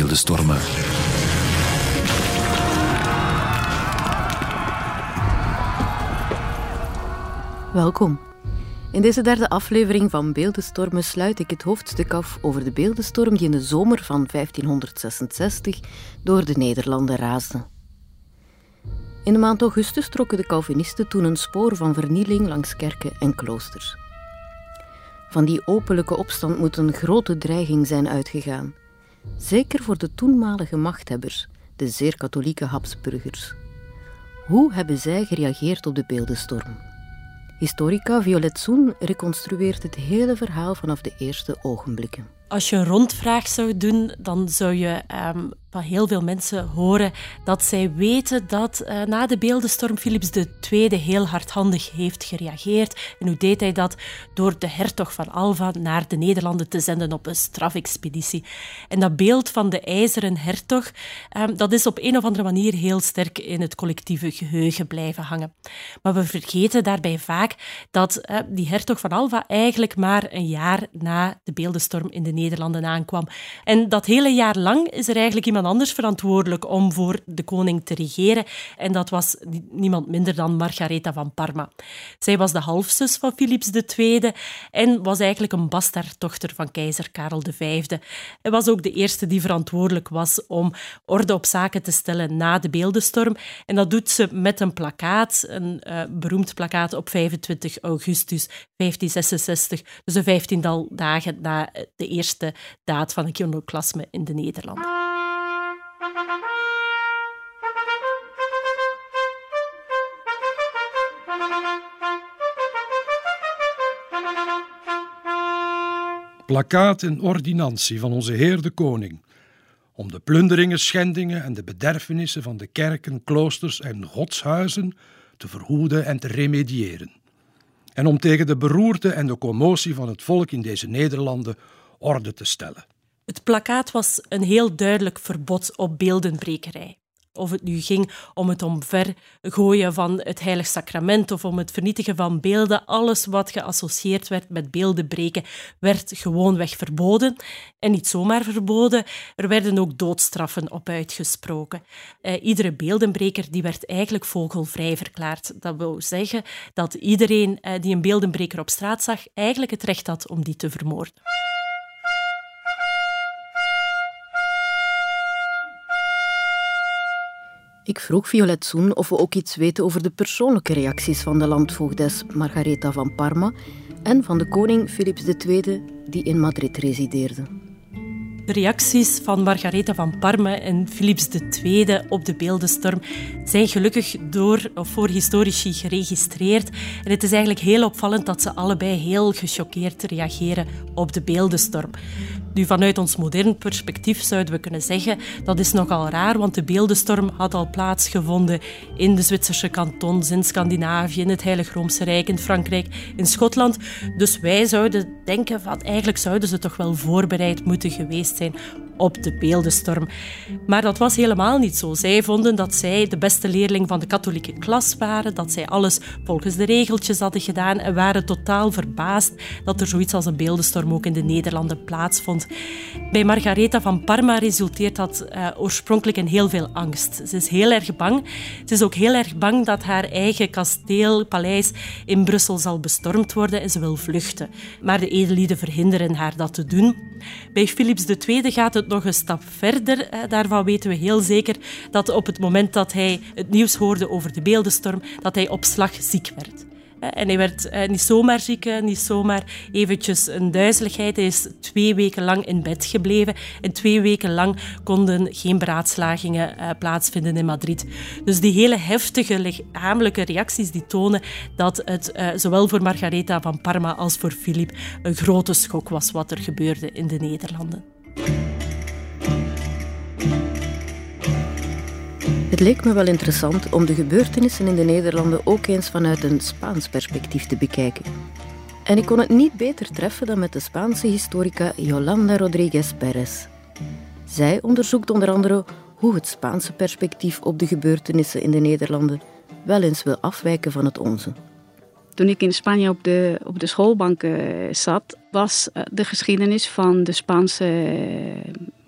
beeldenstormen. Welkom. In deze derde aflevering van Beeldenstormen sluit ik het hoofdstuk af over de beeldenstorm die in de zomer van 1566 door de Nederlanden raasde. In de maand augustus trokken de Calvinisten toen een spoor van vernieling langs kerken en kloosters. Van die openlijke opstand moet een grote dreiging zijn uitgegaan, zeker voor de toenmalige machthebbers, de zeer katholieke Habsburgers. Hoe hebben zij gereageerd op de beeldenstorm? Historica Violet Soen reconstrueert het hele verhaal vanaf de eerste ogenblikken. Als je een rondvraag zou doen, dan zou je um, van heel veel mensen horen dat zij weten dat uh, na de beeldenstorm Philips II heel hardhandig heeft gereageerd. En hoe deed hij dat? Door de hertog van Alva naar de Nederlanden te zenden op een strafexpeditie. En dat beeld van de ijzeren hertog, um, dat is op een of andere manier heel sterk in het collectieve geheugen blijven hangen. Maar we vergeten daarbij vaak dat uh, die hertog van Alva eigenlijk maar een jaar na de beeldenstorm in de Nederlanden aankwam. En dat hele jaar lang is er eigenlijk iemand anders verantwoordelijk om voor de koning te regeren. En dat was niemand minder dan Margaretha van Parma. Zij was de halfzus van Philips II en was eigenlijk een bastaarddochter van keizer Karel V. Hij was ook de eerste die verantwoordelijk was om orde op zaken te stellen na de beeldenstorm. En dat doet ze met een plakkaat, een uh, beroemd plakkaat op 25 augustus 1566, dus een vijftiental dagen na de eerste daad van het iconoclasme in de Nederlanden. Plakkaat en ordinantie van onze Heer de Koning, om de plunderingen, schendingen en de bederfenissen van de kerken, kloosters en godshuizen te verhoeden en te remediëren. En om tegen de beroerte en de commotie van het volk in deze Nederlanden orde te stellen. Het plakkaat was een heel duidelijk verbod op beeldenbrekerij. Of het nu ging om het omvergooien van het heilig sacrament of om het vernietigen van beelden, alles wat geassocieerd werd met beelden breken, werd gewoonweg verboden. En niet zomaar verboden, er werden ook doodstraffen op uitgesproken. Eh, iedere beeldenbreker die werd eigenlijk vogelvrij verklaard. Dat wil zeggen dat iedereen eh, die een beeldenbreker op straat zag, eigenlijk het recht had om die te vermoorden. Ik vroeg Violet Soen of we ook iets weten over de persoonlijke reacties van de landvoogdes Margaretha van Parma en van de koning Philips II, die in Madrid resideerde. De reacties van Margaretha van Parma en Philips II op de beeldenstorm zijn gelukkig door of voor historici geregistreerd. En het is eigenlijk heel opvallend dat ze allebei heel gechoqueerd reageren op de beeldenstorm. Nu, vanuit ons modern perspectief zouden we kunnen zeggen dat is nogal raar, want de beeldenstorm had al plaatsgevonden in de Zwitserse kantons, in Scandinavië, in het Heilig Roomse Rijk, in Frankrijk, in Schotland. Dus wij zouden denken van eigenlijk zouden ze toch wel voorbereid moeten geweest zijn op de beeldenstorm. Maar dat was helemaal niet zo. Zij vonden dat zij de beste leerling van de katholieke klas waren, dat zij alles volgens de regeltjes hadden gedaan en waren totaal verbaasd dat er zoiets als een beeldenstorm ook in de Nederlanden plaatsvond. Bij Margaretha van Parma resulteert dat uh, oorspronkelijk in heel veel angst. Ze is heel erg bang. Ze is ook heel erg bang dat haar eigen kasteel, paleis in Brussel zal bestormd worden en ze wil vluchten. Maar de edellieden verhinderen haar dat te doen. Bij Philips II gaat het nog een stap verder. Daarvan weten we heel zeker dat op het moment dat hij het nieuws hoorde over de beeldenstorm, dat hij op slag ziek werd. En hij werd eh, niet zomaar ziek, eh, niet zomaar eventjes een duizeligheid. Hij is twee weken lang in bed gebleven. En twee weken lang konden geen beraadslagingen uh, plaatsvinden in Madrid. Dus die hele heftige lichamelijke reacties die tonen dat het uh, zowel voor Margaretha van Parma als voor Philip een grote schok was wat er gebeurde in de Nederlanden. Het leek me wel interessant om de gebeurtenissen in de Nederlanden ook eens vanuit een Spaans perspectief te bekijken. En ik kon het niet beter treffen dan met de Spaanse historica Yolanda Rodríguez Pérez. Zij onderzoekt onder andere hoe het Spaanse perspectief op de gebeurtenissen in de Nederlanden wel eens wil afwijken van het onze. Toen ik in Spanje op de, op de schoolbank zat, was eh, de geschiedenis van de Spaanse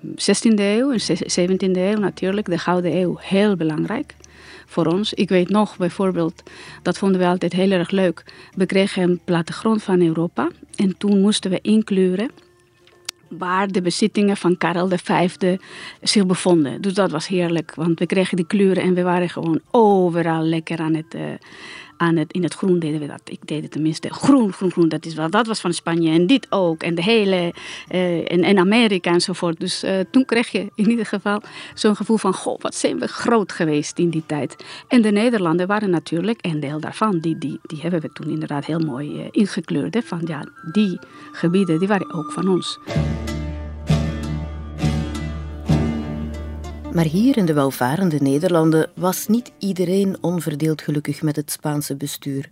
16e eeuw en 17e eeuw natuurlijk, de Gouden Eeuw, heel belangrijk voor ons. Ik weet nog bijvoorbeeld, dat vonden we altijd heel erg leuk. We kregen een plattegrond van Europa en toen moesten we inkleuren waar de bezittingen van Karel V zich bevonden. Dus dat was heerlijk, want we kregen die kleuren en we waren gewoon overal lekker aan het, uh, aan het, in het groen deden we dat. Ik deed het tenminste. Groen, groen, groen, dat, is wel, dat was van Spanje. En dit ook. En de hele, uh, en, en Amerika enzovoort. Dus uh, toen kreeg je in ieder geval zo'n gevoel van, goh, wat zijn we groot geweest in die tijd. En de Nederlanden waren natuurlijk een deel daarvan. Die, die, die hebben we toen inderdaad heel mooi uh, ingekleurd. Hè, van ja, die gebieden, die waren ook van ons. Maar hier in de welvarende Nederlanden was niet iedereen onverdeeld gelukkig met het Spaanse bestuur.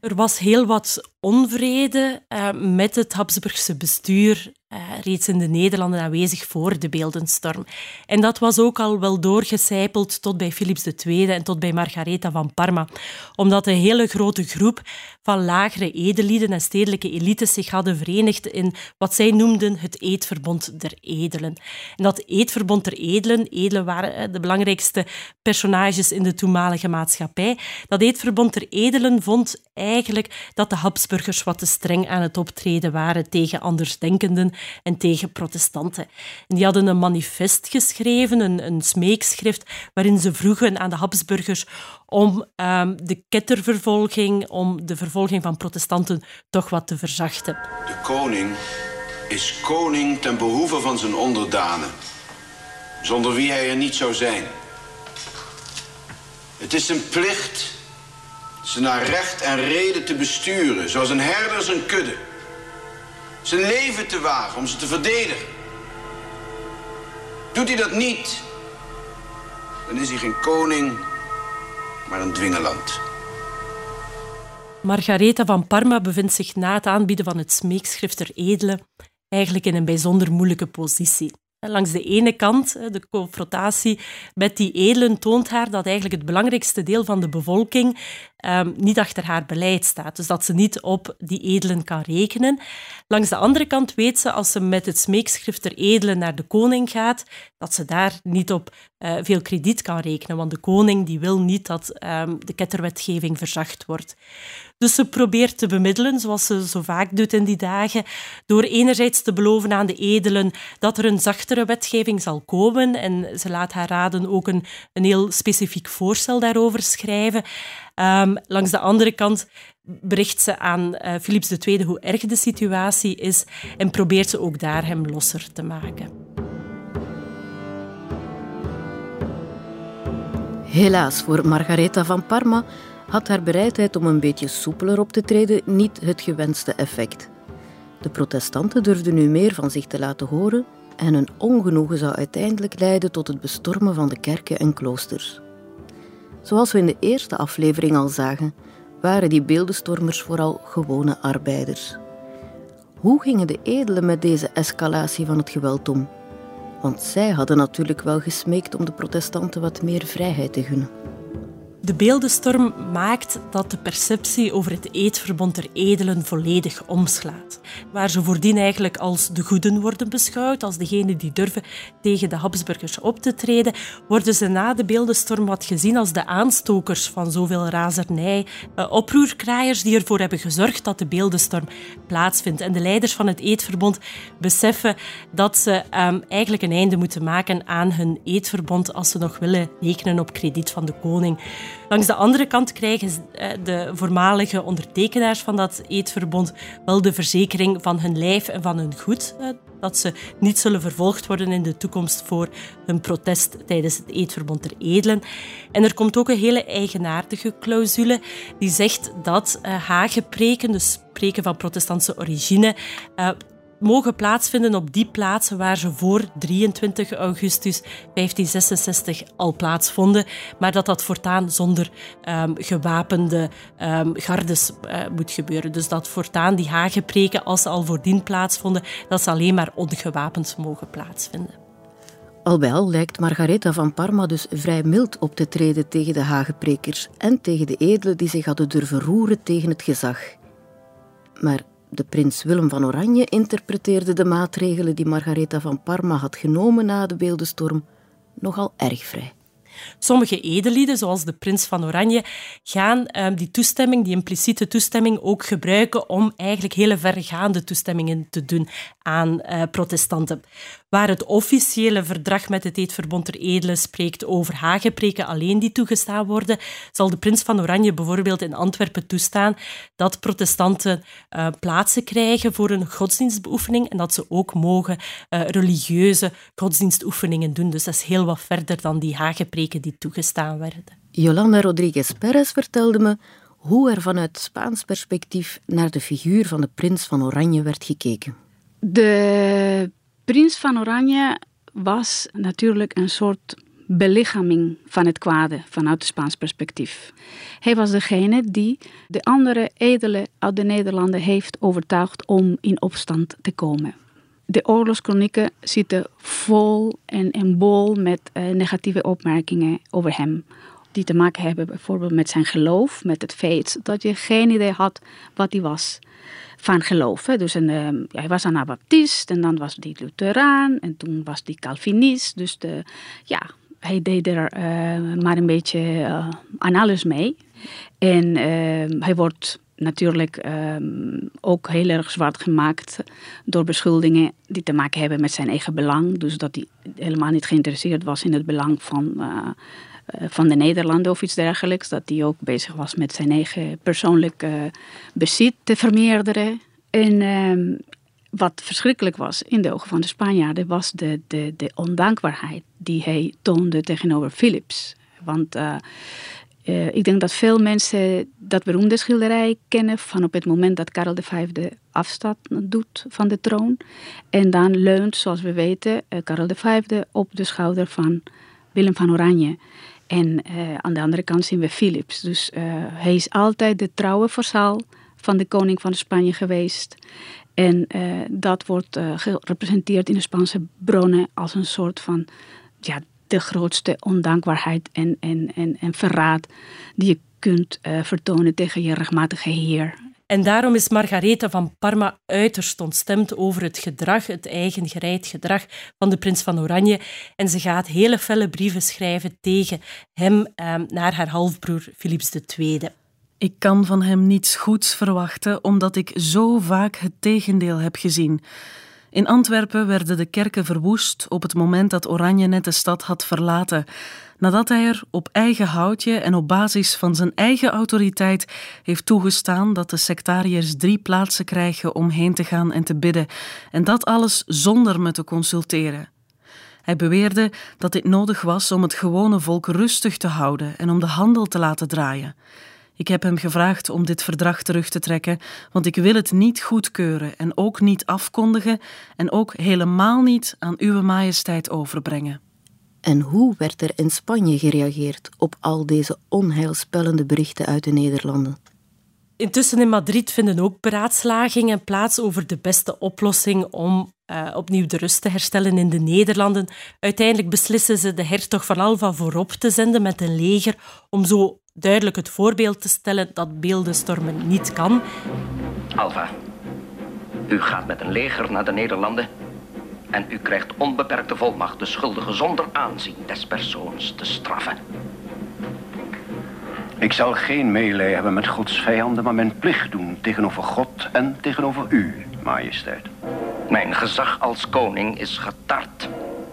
Er was heel wat onvrede uh, met het Habsburgse bestuur uh, reeds in de Nederlanden aanwezig voor de beeldenstorm. En dat was ook al wel doorgecijpeld tot bij Philips II en tot bij Margaretha van Parma, omdat een hele grote groep van lagere edelieden en stedelijke elites zich hadden verenigd in wat zij noemden het eedverbond der edelen. En dat eedverbond der edelen, edelen waren de belangrijkste personages in de toenmalige maatschappij, dat eedverbond der edelen vond eigenlijk dat de Habsburgers wat te streng aan het optreden waren tegen andersdenkenden en tegen protestanten. En die hadden een manifest geschreven, een, een smeekschrift, waarin ze vroegen aan de Habsburgers om um, de kettervervolging, om de vervolging van protestanten toch wat te verzachten. De koning is koning ten behoeve van zijn onderdanen, zonder wie hij er niet zou zijn. Het is zijn plicht ze naar recht en reden te besturen, zoals een herder zijn kudde. Zijn leven te wagen om ze te verdedigen. Doet hij dat niet, dan is hij geen koning, maar een dwingeland. Margaretha van Parma bevindt zich na het aanbieden van het smeekschrift ter edele eigenlijk in een bijzonder moeilijke positie. Langs de ene kant, de confrontatie met die edelen toont haar dat eigenlijk het belangrijkste deel van de bevolking um, niet achter haar beleid staat. Dus dat ze niet op die edelen kan rekenen. Langs de andere kant weet ze, als ze met het smeekschrift ter edelen naar de koning gaat, dat ze daar niet op uh, veel krediet kan rekenen. Want de koning die wil niet dat um, de ketterwetgeving verzacht wordt. Dus ze probeert te bemiddelen, zoals ze zo vaak doet in die dagen, door enerzijds te beloven aan de edelen dat er een zachtere wetgeving zal komen. En ze laat haar raden ook een, een heel specifiek voorstel daarover schrijven. Um, langs de andere kant bericht ze aan uh, Philips II hoe erg de situatie is en probeert ze ook daar hem losser te maken. Helaas voor Margaretha van Parma had haar bereidheid om een beetje soepeler op te treden niet het gewenste effect. De protestanten durfden nu meer van zich te laten horen en hun ongenoegen zou uiteindelijk leiden tot het bestormen van de kerken en kloosters. Zoals we in de eerste aflevering al zagen, waren die beeldenstormers vooral gewone arbeiders. Hoe gingen de edelen met deze escalatie van het geweld om? Want zij hadden natuurlijk wel gesmeekt om de protestanten wat meer vrijheid te gunnen. De beeldenstorm maakt dat de perceptie over het eedverbond der edelen volledig omslaat. Waar ze voordien eigenlijk als de goeden worden beschouwd, als degenen die durven tegen de Habsburgers op te treden, worden ze na de beeldenstorm wat gezien als de aanstokers van zoveel razernij, eh, oproerkraaiers die ervoor hebben gezorgd dat de beeldenstorm plaatsvindt. En de leiders van het eedverbond beseffen dat ze um, eigenlijk een einde moeten maken aan hun eedverbond als ze nog willen rekenen op krediet van de koning. Langs de andere kant krijgen eh, de voormalige ondertekenaars van dat eedverbond wel de verzekering van hun lijf en van hun goed. Eh, dat ze niet zullen vervolgd worden in de toekomst voor hun protest tijdens het eedverbond der edelen. En er komt ook een hele eigenaardige clausule die zegt dat uh, hagepreken, dus preken van protestantse origine, mogen plaatsvinden op die plaatsen waar ze voor 23 augustus 1566 al plaatsvonden, maar dat dat voortaan zonder um, gewapende um, gardes uh, moet gebeuren. Dus dat voortaan die hagepreken, als ze al voordien plaatsvonden, dat ze alleen maar ongewapend mogen plaatsvinden. Al al lijkt Margaretha van Parma dus vrij mild op te treden tegen de hageprekers en tegen de edelen die zich hadden durven roeren tegen het gezag. Maar De prins Willem van Oranje interpreteerde de maatregelen die Margaretha van Parma had genomen na de beeldenstorm nogal erg vrij. Sommige edellieden, zoals de prins van Oranje, gaan ehm, die toestemming, die impliciete toestemming, ook gebruiken om eigenlijk hele vergaande toestemmingen te doen aan uh, protestanten. Waar het officiële verdrag met het Eedverbond ter Edelen spreekt over hagepreken alleen die toegestaan worden, zal de prins van Oranje bijvoorbeeld in Antwerpen toestaan dat protestanten uh, plaatsen krijgen voor een godsdienstbeoefening en dat ze ook mogen uh, religieuze godsdienstoefeningen doen. Dus dat is heel wat verder dan die hagepreken die toegestaan werden. Jolanda Rodriguez Perez vertelde me hoe er vanuit Spaans perspectief naar de figuur van de prins van Oranje werd gekeken. De prins van Oranje was natuurlijk een soort belichaming van het kwade vanuit het Spaans perspectief. Hij was degene die de andere edelen uit de Nederlanden heeft overtuigd om in opstand te komen. De oorlogskronieken zitten vol en, en bol met uh, negatieve opmerkingen over hem. Die te maken hebben bijvoorbeeld met zijn geloof, met het feit dat je geen idee had wat hij was van geloof. Dus een, uh, hij was Anabaptist en dan was hij Lutheraan en toen was hij Calvinist. Dus de, ja, hij deed er uh, maar een beetje uh, aan alles mee. En ehm, hij wordt natuurlijk ehm, ook heel erg zwart gemaakt door beschuldigingen die te maken hebben met zijn eigen belang. Dus dat hij helemaal niet geïnteresseerd was in het belang van, uh, van de Nederlanden of iets dergelijks. Dat hij ook bezig was met zijn eigen persoonlijke bezit te vermeerderen. En ehm, wat verschrikkelijk was in de ogen van de Spanjaarden was de, de, de ondankbaarheid die hij toonde tegenover Philips. Want uh, ik denk dat veel mensen dat beroemde schilderij kennen van op het moment dat Karel V afstand doet van de troon. En dan leunt, zoals we weten, uh, Karel V op de schouder van Willem van Oranje. En aan de andere kant zien we Philips. Dus hij is altijd de trouwe vassal van de koning van Spanje geweest. En dat wordt gerepresenteerd in de Spaanse bronnen als een soort van ja, de grootste ondankbaarheid en, en, en, en verraad die je kunt uh, vertonen tegen je rechtmatige heer. En daarom is Margaretha van Parma uiterst ontstemd over het gedrag, het eigen gereid gedrag van de prins van Oranje. En ze gaat hele felle brieven schrijven tegen hem ehm, naar haar halfbroer Philips II. Ik kan van hem niets goeds verwachten, omdat ik zo vaak het tegendeel heb gezien. In Antwerpen werden de kerken verwoest op het moment dat Oranje net de stad had verlaten, nadat hij er op eigen houtje en op basis van zijn eigen autoriteit heeft toegestaan dat de sectariërs drie plaatsen krijgen om heen te gaan en te bidden, en dat alles zonder me te consulteren. Hij beweerde dat dit nodig was om het gewone volk rustig te houden en om de handel te laten draaien. Ik heb hem gevraagd om dit verdrag terug te trekken, want ik wil het niet goedkeuren en ook niet afkondigen en ook helemaal niet aan Uwe Majesteit overbrengen. En hoe werd er in Spanje gereageerd op al deze onheilspellende berichten uit de Nederlanden? Intussen in Madrid vinden ook beraadslagingen plaats over de beste oplossing om uh, opnieuw de rust te herstellen in de Nederlanden. Uiteindelijk beslissen ze de hertog van Alva voorop te zenden met een leger om zo duidelijk het voorbeeld te stellen dat beeldenstormen niet kan. Alva, u gaat met een leger naar de Nederlanden en u krijgt onbeperkte volmacht de schuldigen zonder aanzien des persoons te straffen. Ik zal geen meelij hebben met Gods vijanden, maar mijn plicht doen tegenover God en tegenover u, majesteit. Mijn gezag als koning is getart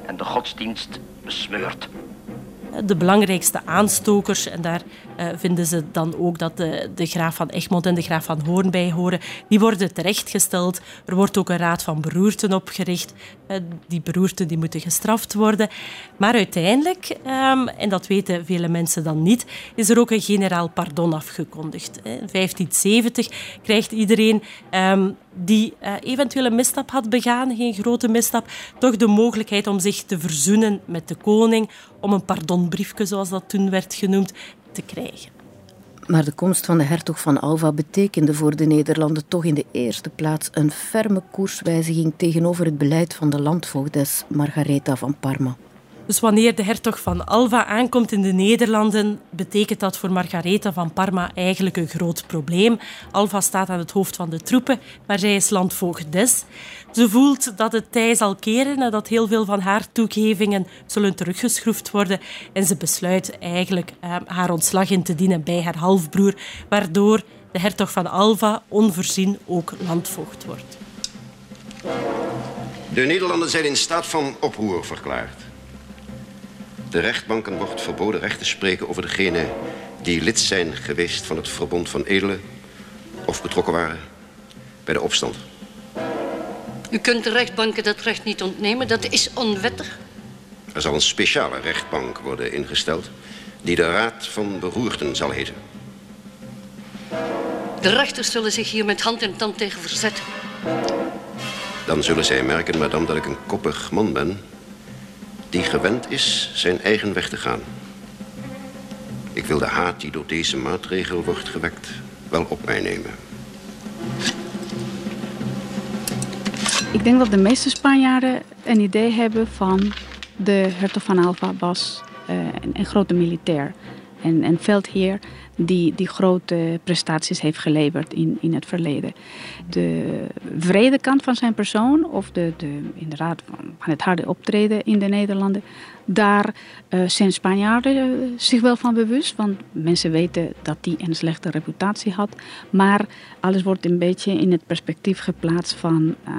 en de godsdienst besmeurd de belangrijkste aanstokers. En daar uh, vinden ze dan ook dat de, de graaf van Egmond en de graaf van Hoorn bij horen. Die worden terechtgesteld. Er wordt ook een raad van beroerten opgericht. Uh, die beroerten die moeten gestraft worden. Maar uiteindelijk, um, en dat weten vele mensen dan niet, is er ook een generaal pardon afgekondigd. In 1570 krijgt iedereen um, die uh, eventueel een misstap had begaan, geen grote misstap, toch de mogelijkheid om zich te verzoenen met de koning, om een pardonbriefje, zoals dat toen werd genoemd, te krijgen. Maar de komst van de hertog van Alva betekende voor de Nederlanden toch in de eerste plaats een ferme koerswijziging tegenover het beleid van de landvoogdes Margaretha van Parma. Dus wanneer de hertog van Alva aankomt in de Nederlanden, betekent dat voor Margaretha van Parma eigenlijk een groot probleem. Alva staat aan het hoofd van de troepen, maar zij is landvoogdes. Ze voelt dat het tij zal keren en dat heel veel van haar toegevingen zullen teruggeschroefd worden. En ze besluit eigenlijk eh, haar ontslag in te dienen bij haar halfbroer, waardoor de hertog van Alva onvoorzien ook landvoogd wordt. De Nederlanden zijn in staat van oproer verklaard. De rechtbanken wordt verboden recht te spreken over degenen die lid zijn geweest van het Verbond van Edelen of betrokken waren bij de opstand. U kunt de rechtbanken dat recht niet ontnemen, dat is onwettig. Er zal een speciale rechtbank worden ingesteld die de Raad van Beroerten zal heten. De rechters zullen zich hier met hand en tand tegen verzetten. Dan zullen zij merken, madame, dat ik een koppig man ben... die gewend is zijn eigen weg te gaan. Ik wil de haat die door deze maatregel wordt gewekt wel op mij nemen. Ik denk dat de meeste Spanjaarden een idee hebben van de hertog van Alva was uh, een, een, grote militair en een veldheer die, die grote prestaties heeft geleverd in, in het verleden. De vrede kant van zijn persoon, of de, de, inderdaad van het harde optreden in de Nederlanden, daar uh, zijn Spanjaarden uh, zich wel van bewust. Want mensen weten dat hij een slechte reputatie had. Maar alles wordt een beetje in het perspectief geplaatst van... Uh,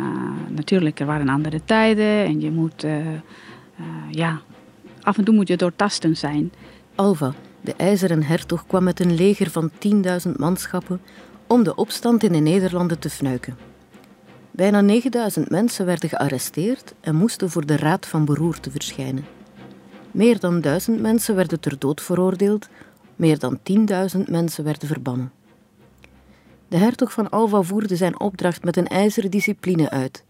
natuurlijk, er waren andere tijden en je moet... ja, af en toe moet je doortastend zijn. Alva, de ijzeren hertog kwam met een leger van 10.000 manschappen om de opstand in de Nederlanden te fnuiken. Bijna 9000 mensen werden gearresteerd en moesten voor de Raad van Beroerte verschijnen. Meer dan duizend mensen werden ter dood veroordeeld, meer dan 10.000 mensen werden verbannen. De hertog van Alva voerde zijn opdracht met een ijzeren discipline uit,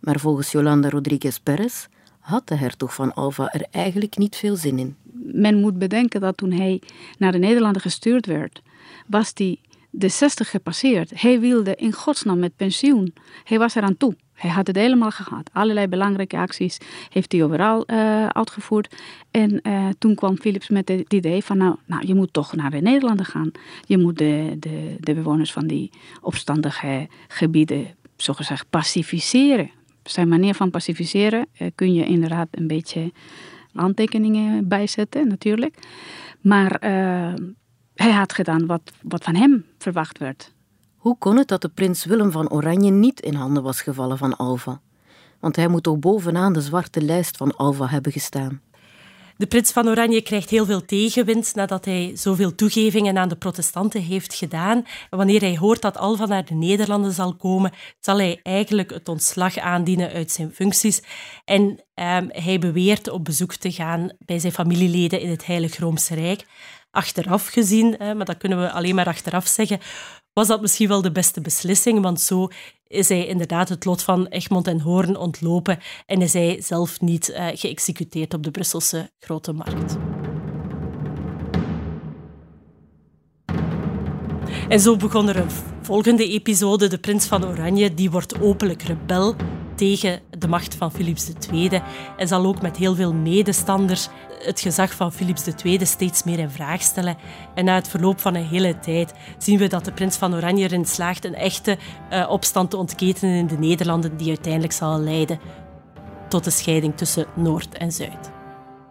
maar volgens Yolanda Rodriguez Perez had de hertog van Alva er eigenlijk niet veel zin in men moet bedenken dat toen hij naar de Nederlanden gestuurd werd, was hij de 60 gepasseerd. Hij wilde in godsnaam met pensioen. Hij was eraan toe. Hij had het helemaal gehad. Allerlei belangrijke acties heeft hij overal uh, uitgevoerd. En uh, toen kwam Philips met het idee van, nou, nou, je moet toch naar de Nederlanden gaan. Je moet de, de, de bewoners van die opstandige gebieden, zogezegd, pacificeren. Zijn manier van pacificeren uh, kun je inderdaad een beetje aantekeningen bijzetten, natuurlijk. Maar uh, hij had gedaan wat, wat van hem verwacht werd. Hoe kon het dat de prins Willem van Oranje niet in handen was gevallen van Alva? Want hij moet toch bovenaan de zwarte lijst van Alva hebben gestaan. De prins van Oranje krijgt heel veel tegenwind nadat hij zoveel toegevingen aan de protestanten heeft gedaan. Wanneer hij hoort dat Alva naar de Nederlanden zal komen, zal hij eigenlijk het ontslag aandienen uit zijn functies. En ehm, hij beweert op bezoek te gaan bij zijn familieleden in het Heilig Roomse Rijk. Achteraf gezien, maar dat kunnen we alleen maar achteraf zeggen, was dat misschien wel de beste beslissing, want zo is hij inderdaad het lot van Egmond en Hoorn ontlopen en is hij zelf niet uh, geëxecuteerd op de Brusselse Grote Markt. En zo begon er een volgende episode. De prins van Oranje die wordt openlijk rebel tegen de macht van Philips II en zal ook met heel veel medestanders het gezag van Philips II steeds meer in vraag stellen. En na het verloop van een hele tijd zien we dat de prins van Oranje erin slaagt een echte uh, opstand te ontketenen in de Nederlanden die uiteindelijk zal leiden tot de scheiding tussen Noord en Zuid.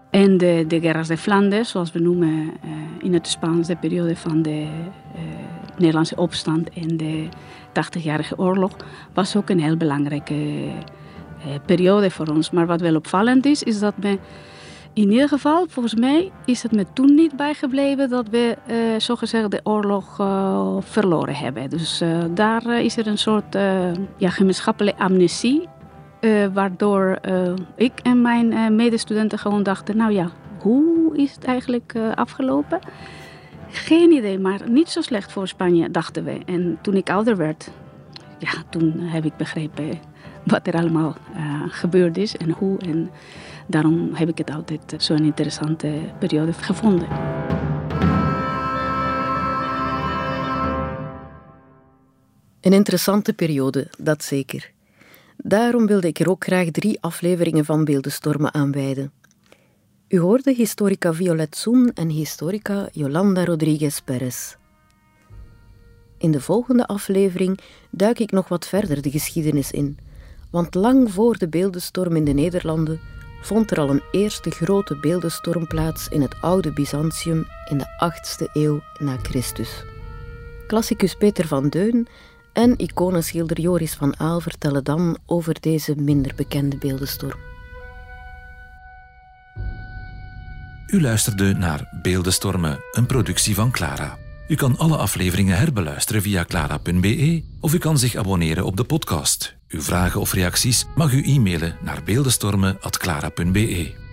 En de, de Guerras de Flanders, zoals we noemen uh, in het Spaans de periode van de uh, Nederlandse opstand en de 80-jarige oorlog, was ook een heel belangrijke periode voor ons. Maar wat wel opvallend is, is dat we in ieder geval, volgens mij, is het me toen niet bijgebleven dat we uh, zogezegd de oorlog uh, verloren hebben. Dus uh, daar is er een soort ja, gemeenschappelijke amnesie. waardoor ik en mijn medestudenten gewoon dachten, nou ja, hoe is het eigenlijk afgelopen? Geen idee, maar niet zo slecht voor Spanje, dachten we. En toen ik ouder werd, ja, toen heb ik begrepen wat er allemaal gebeurd is en hoe. En daarom heb ik het altijd zo'n interessante periode gevonden. Een interessante periode, dat zeker. Daarom wilde ik er ook graag drie afleveringen van Beeldenstormen aanwijden. U hoorde historica Violet Soen en historica Yolanda Rodriguez Perez. In de volgende aflevering duik ik nog wat verder de geschiedenis in, want lang voor de beeldenstorm in de Nederlanden vond er al een eerste grote beeldenstorm plaats in het oude Byzantium in de 8e eeuw na Christus. Klassicus Peter van Deun en iconenschilder Joris van Aal vertellen dan over deze minder bekende beeldenstorm. U luisterde naar Beeldenstormen, een productie van Clara. U kan alle afleveringen herbeluisteren via clara.be of u kan zich abonneren op de podcast. Uw vragen of reacties mag u e-mailen naar beeldenstormen.clara.be.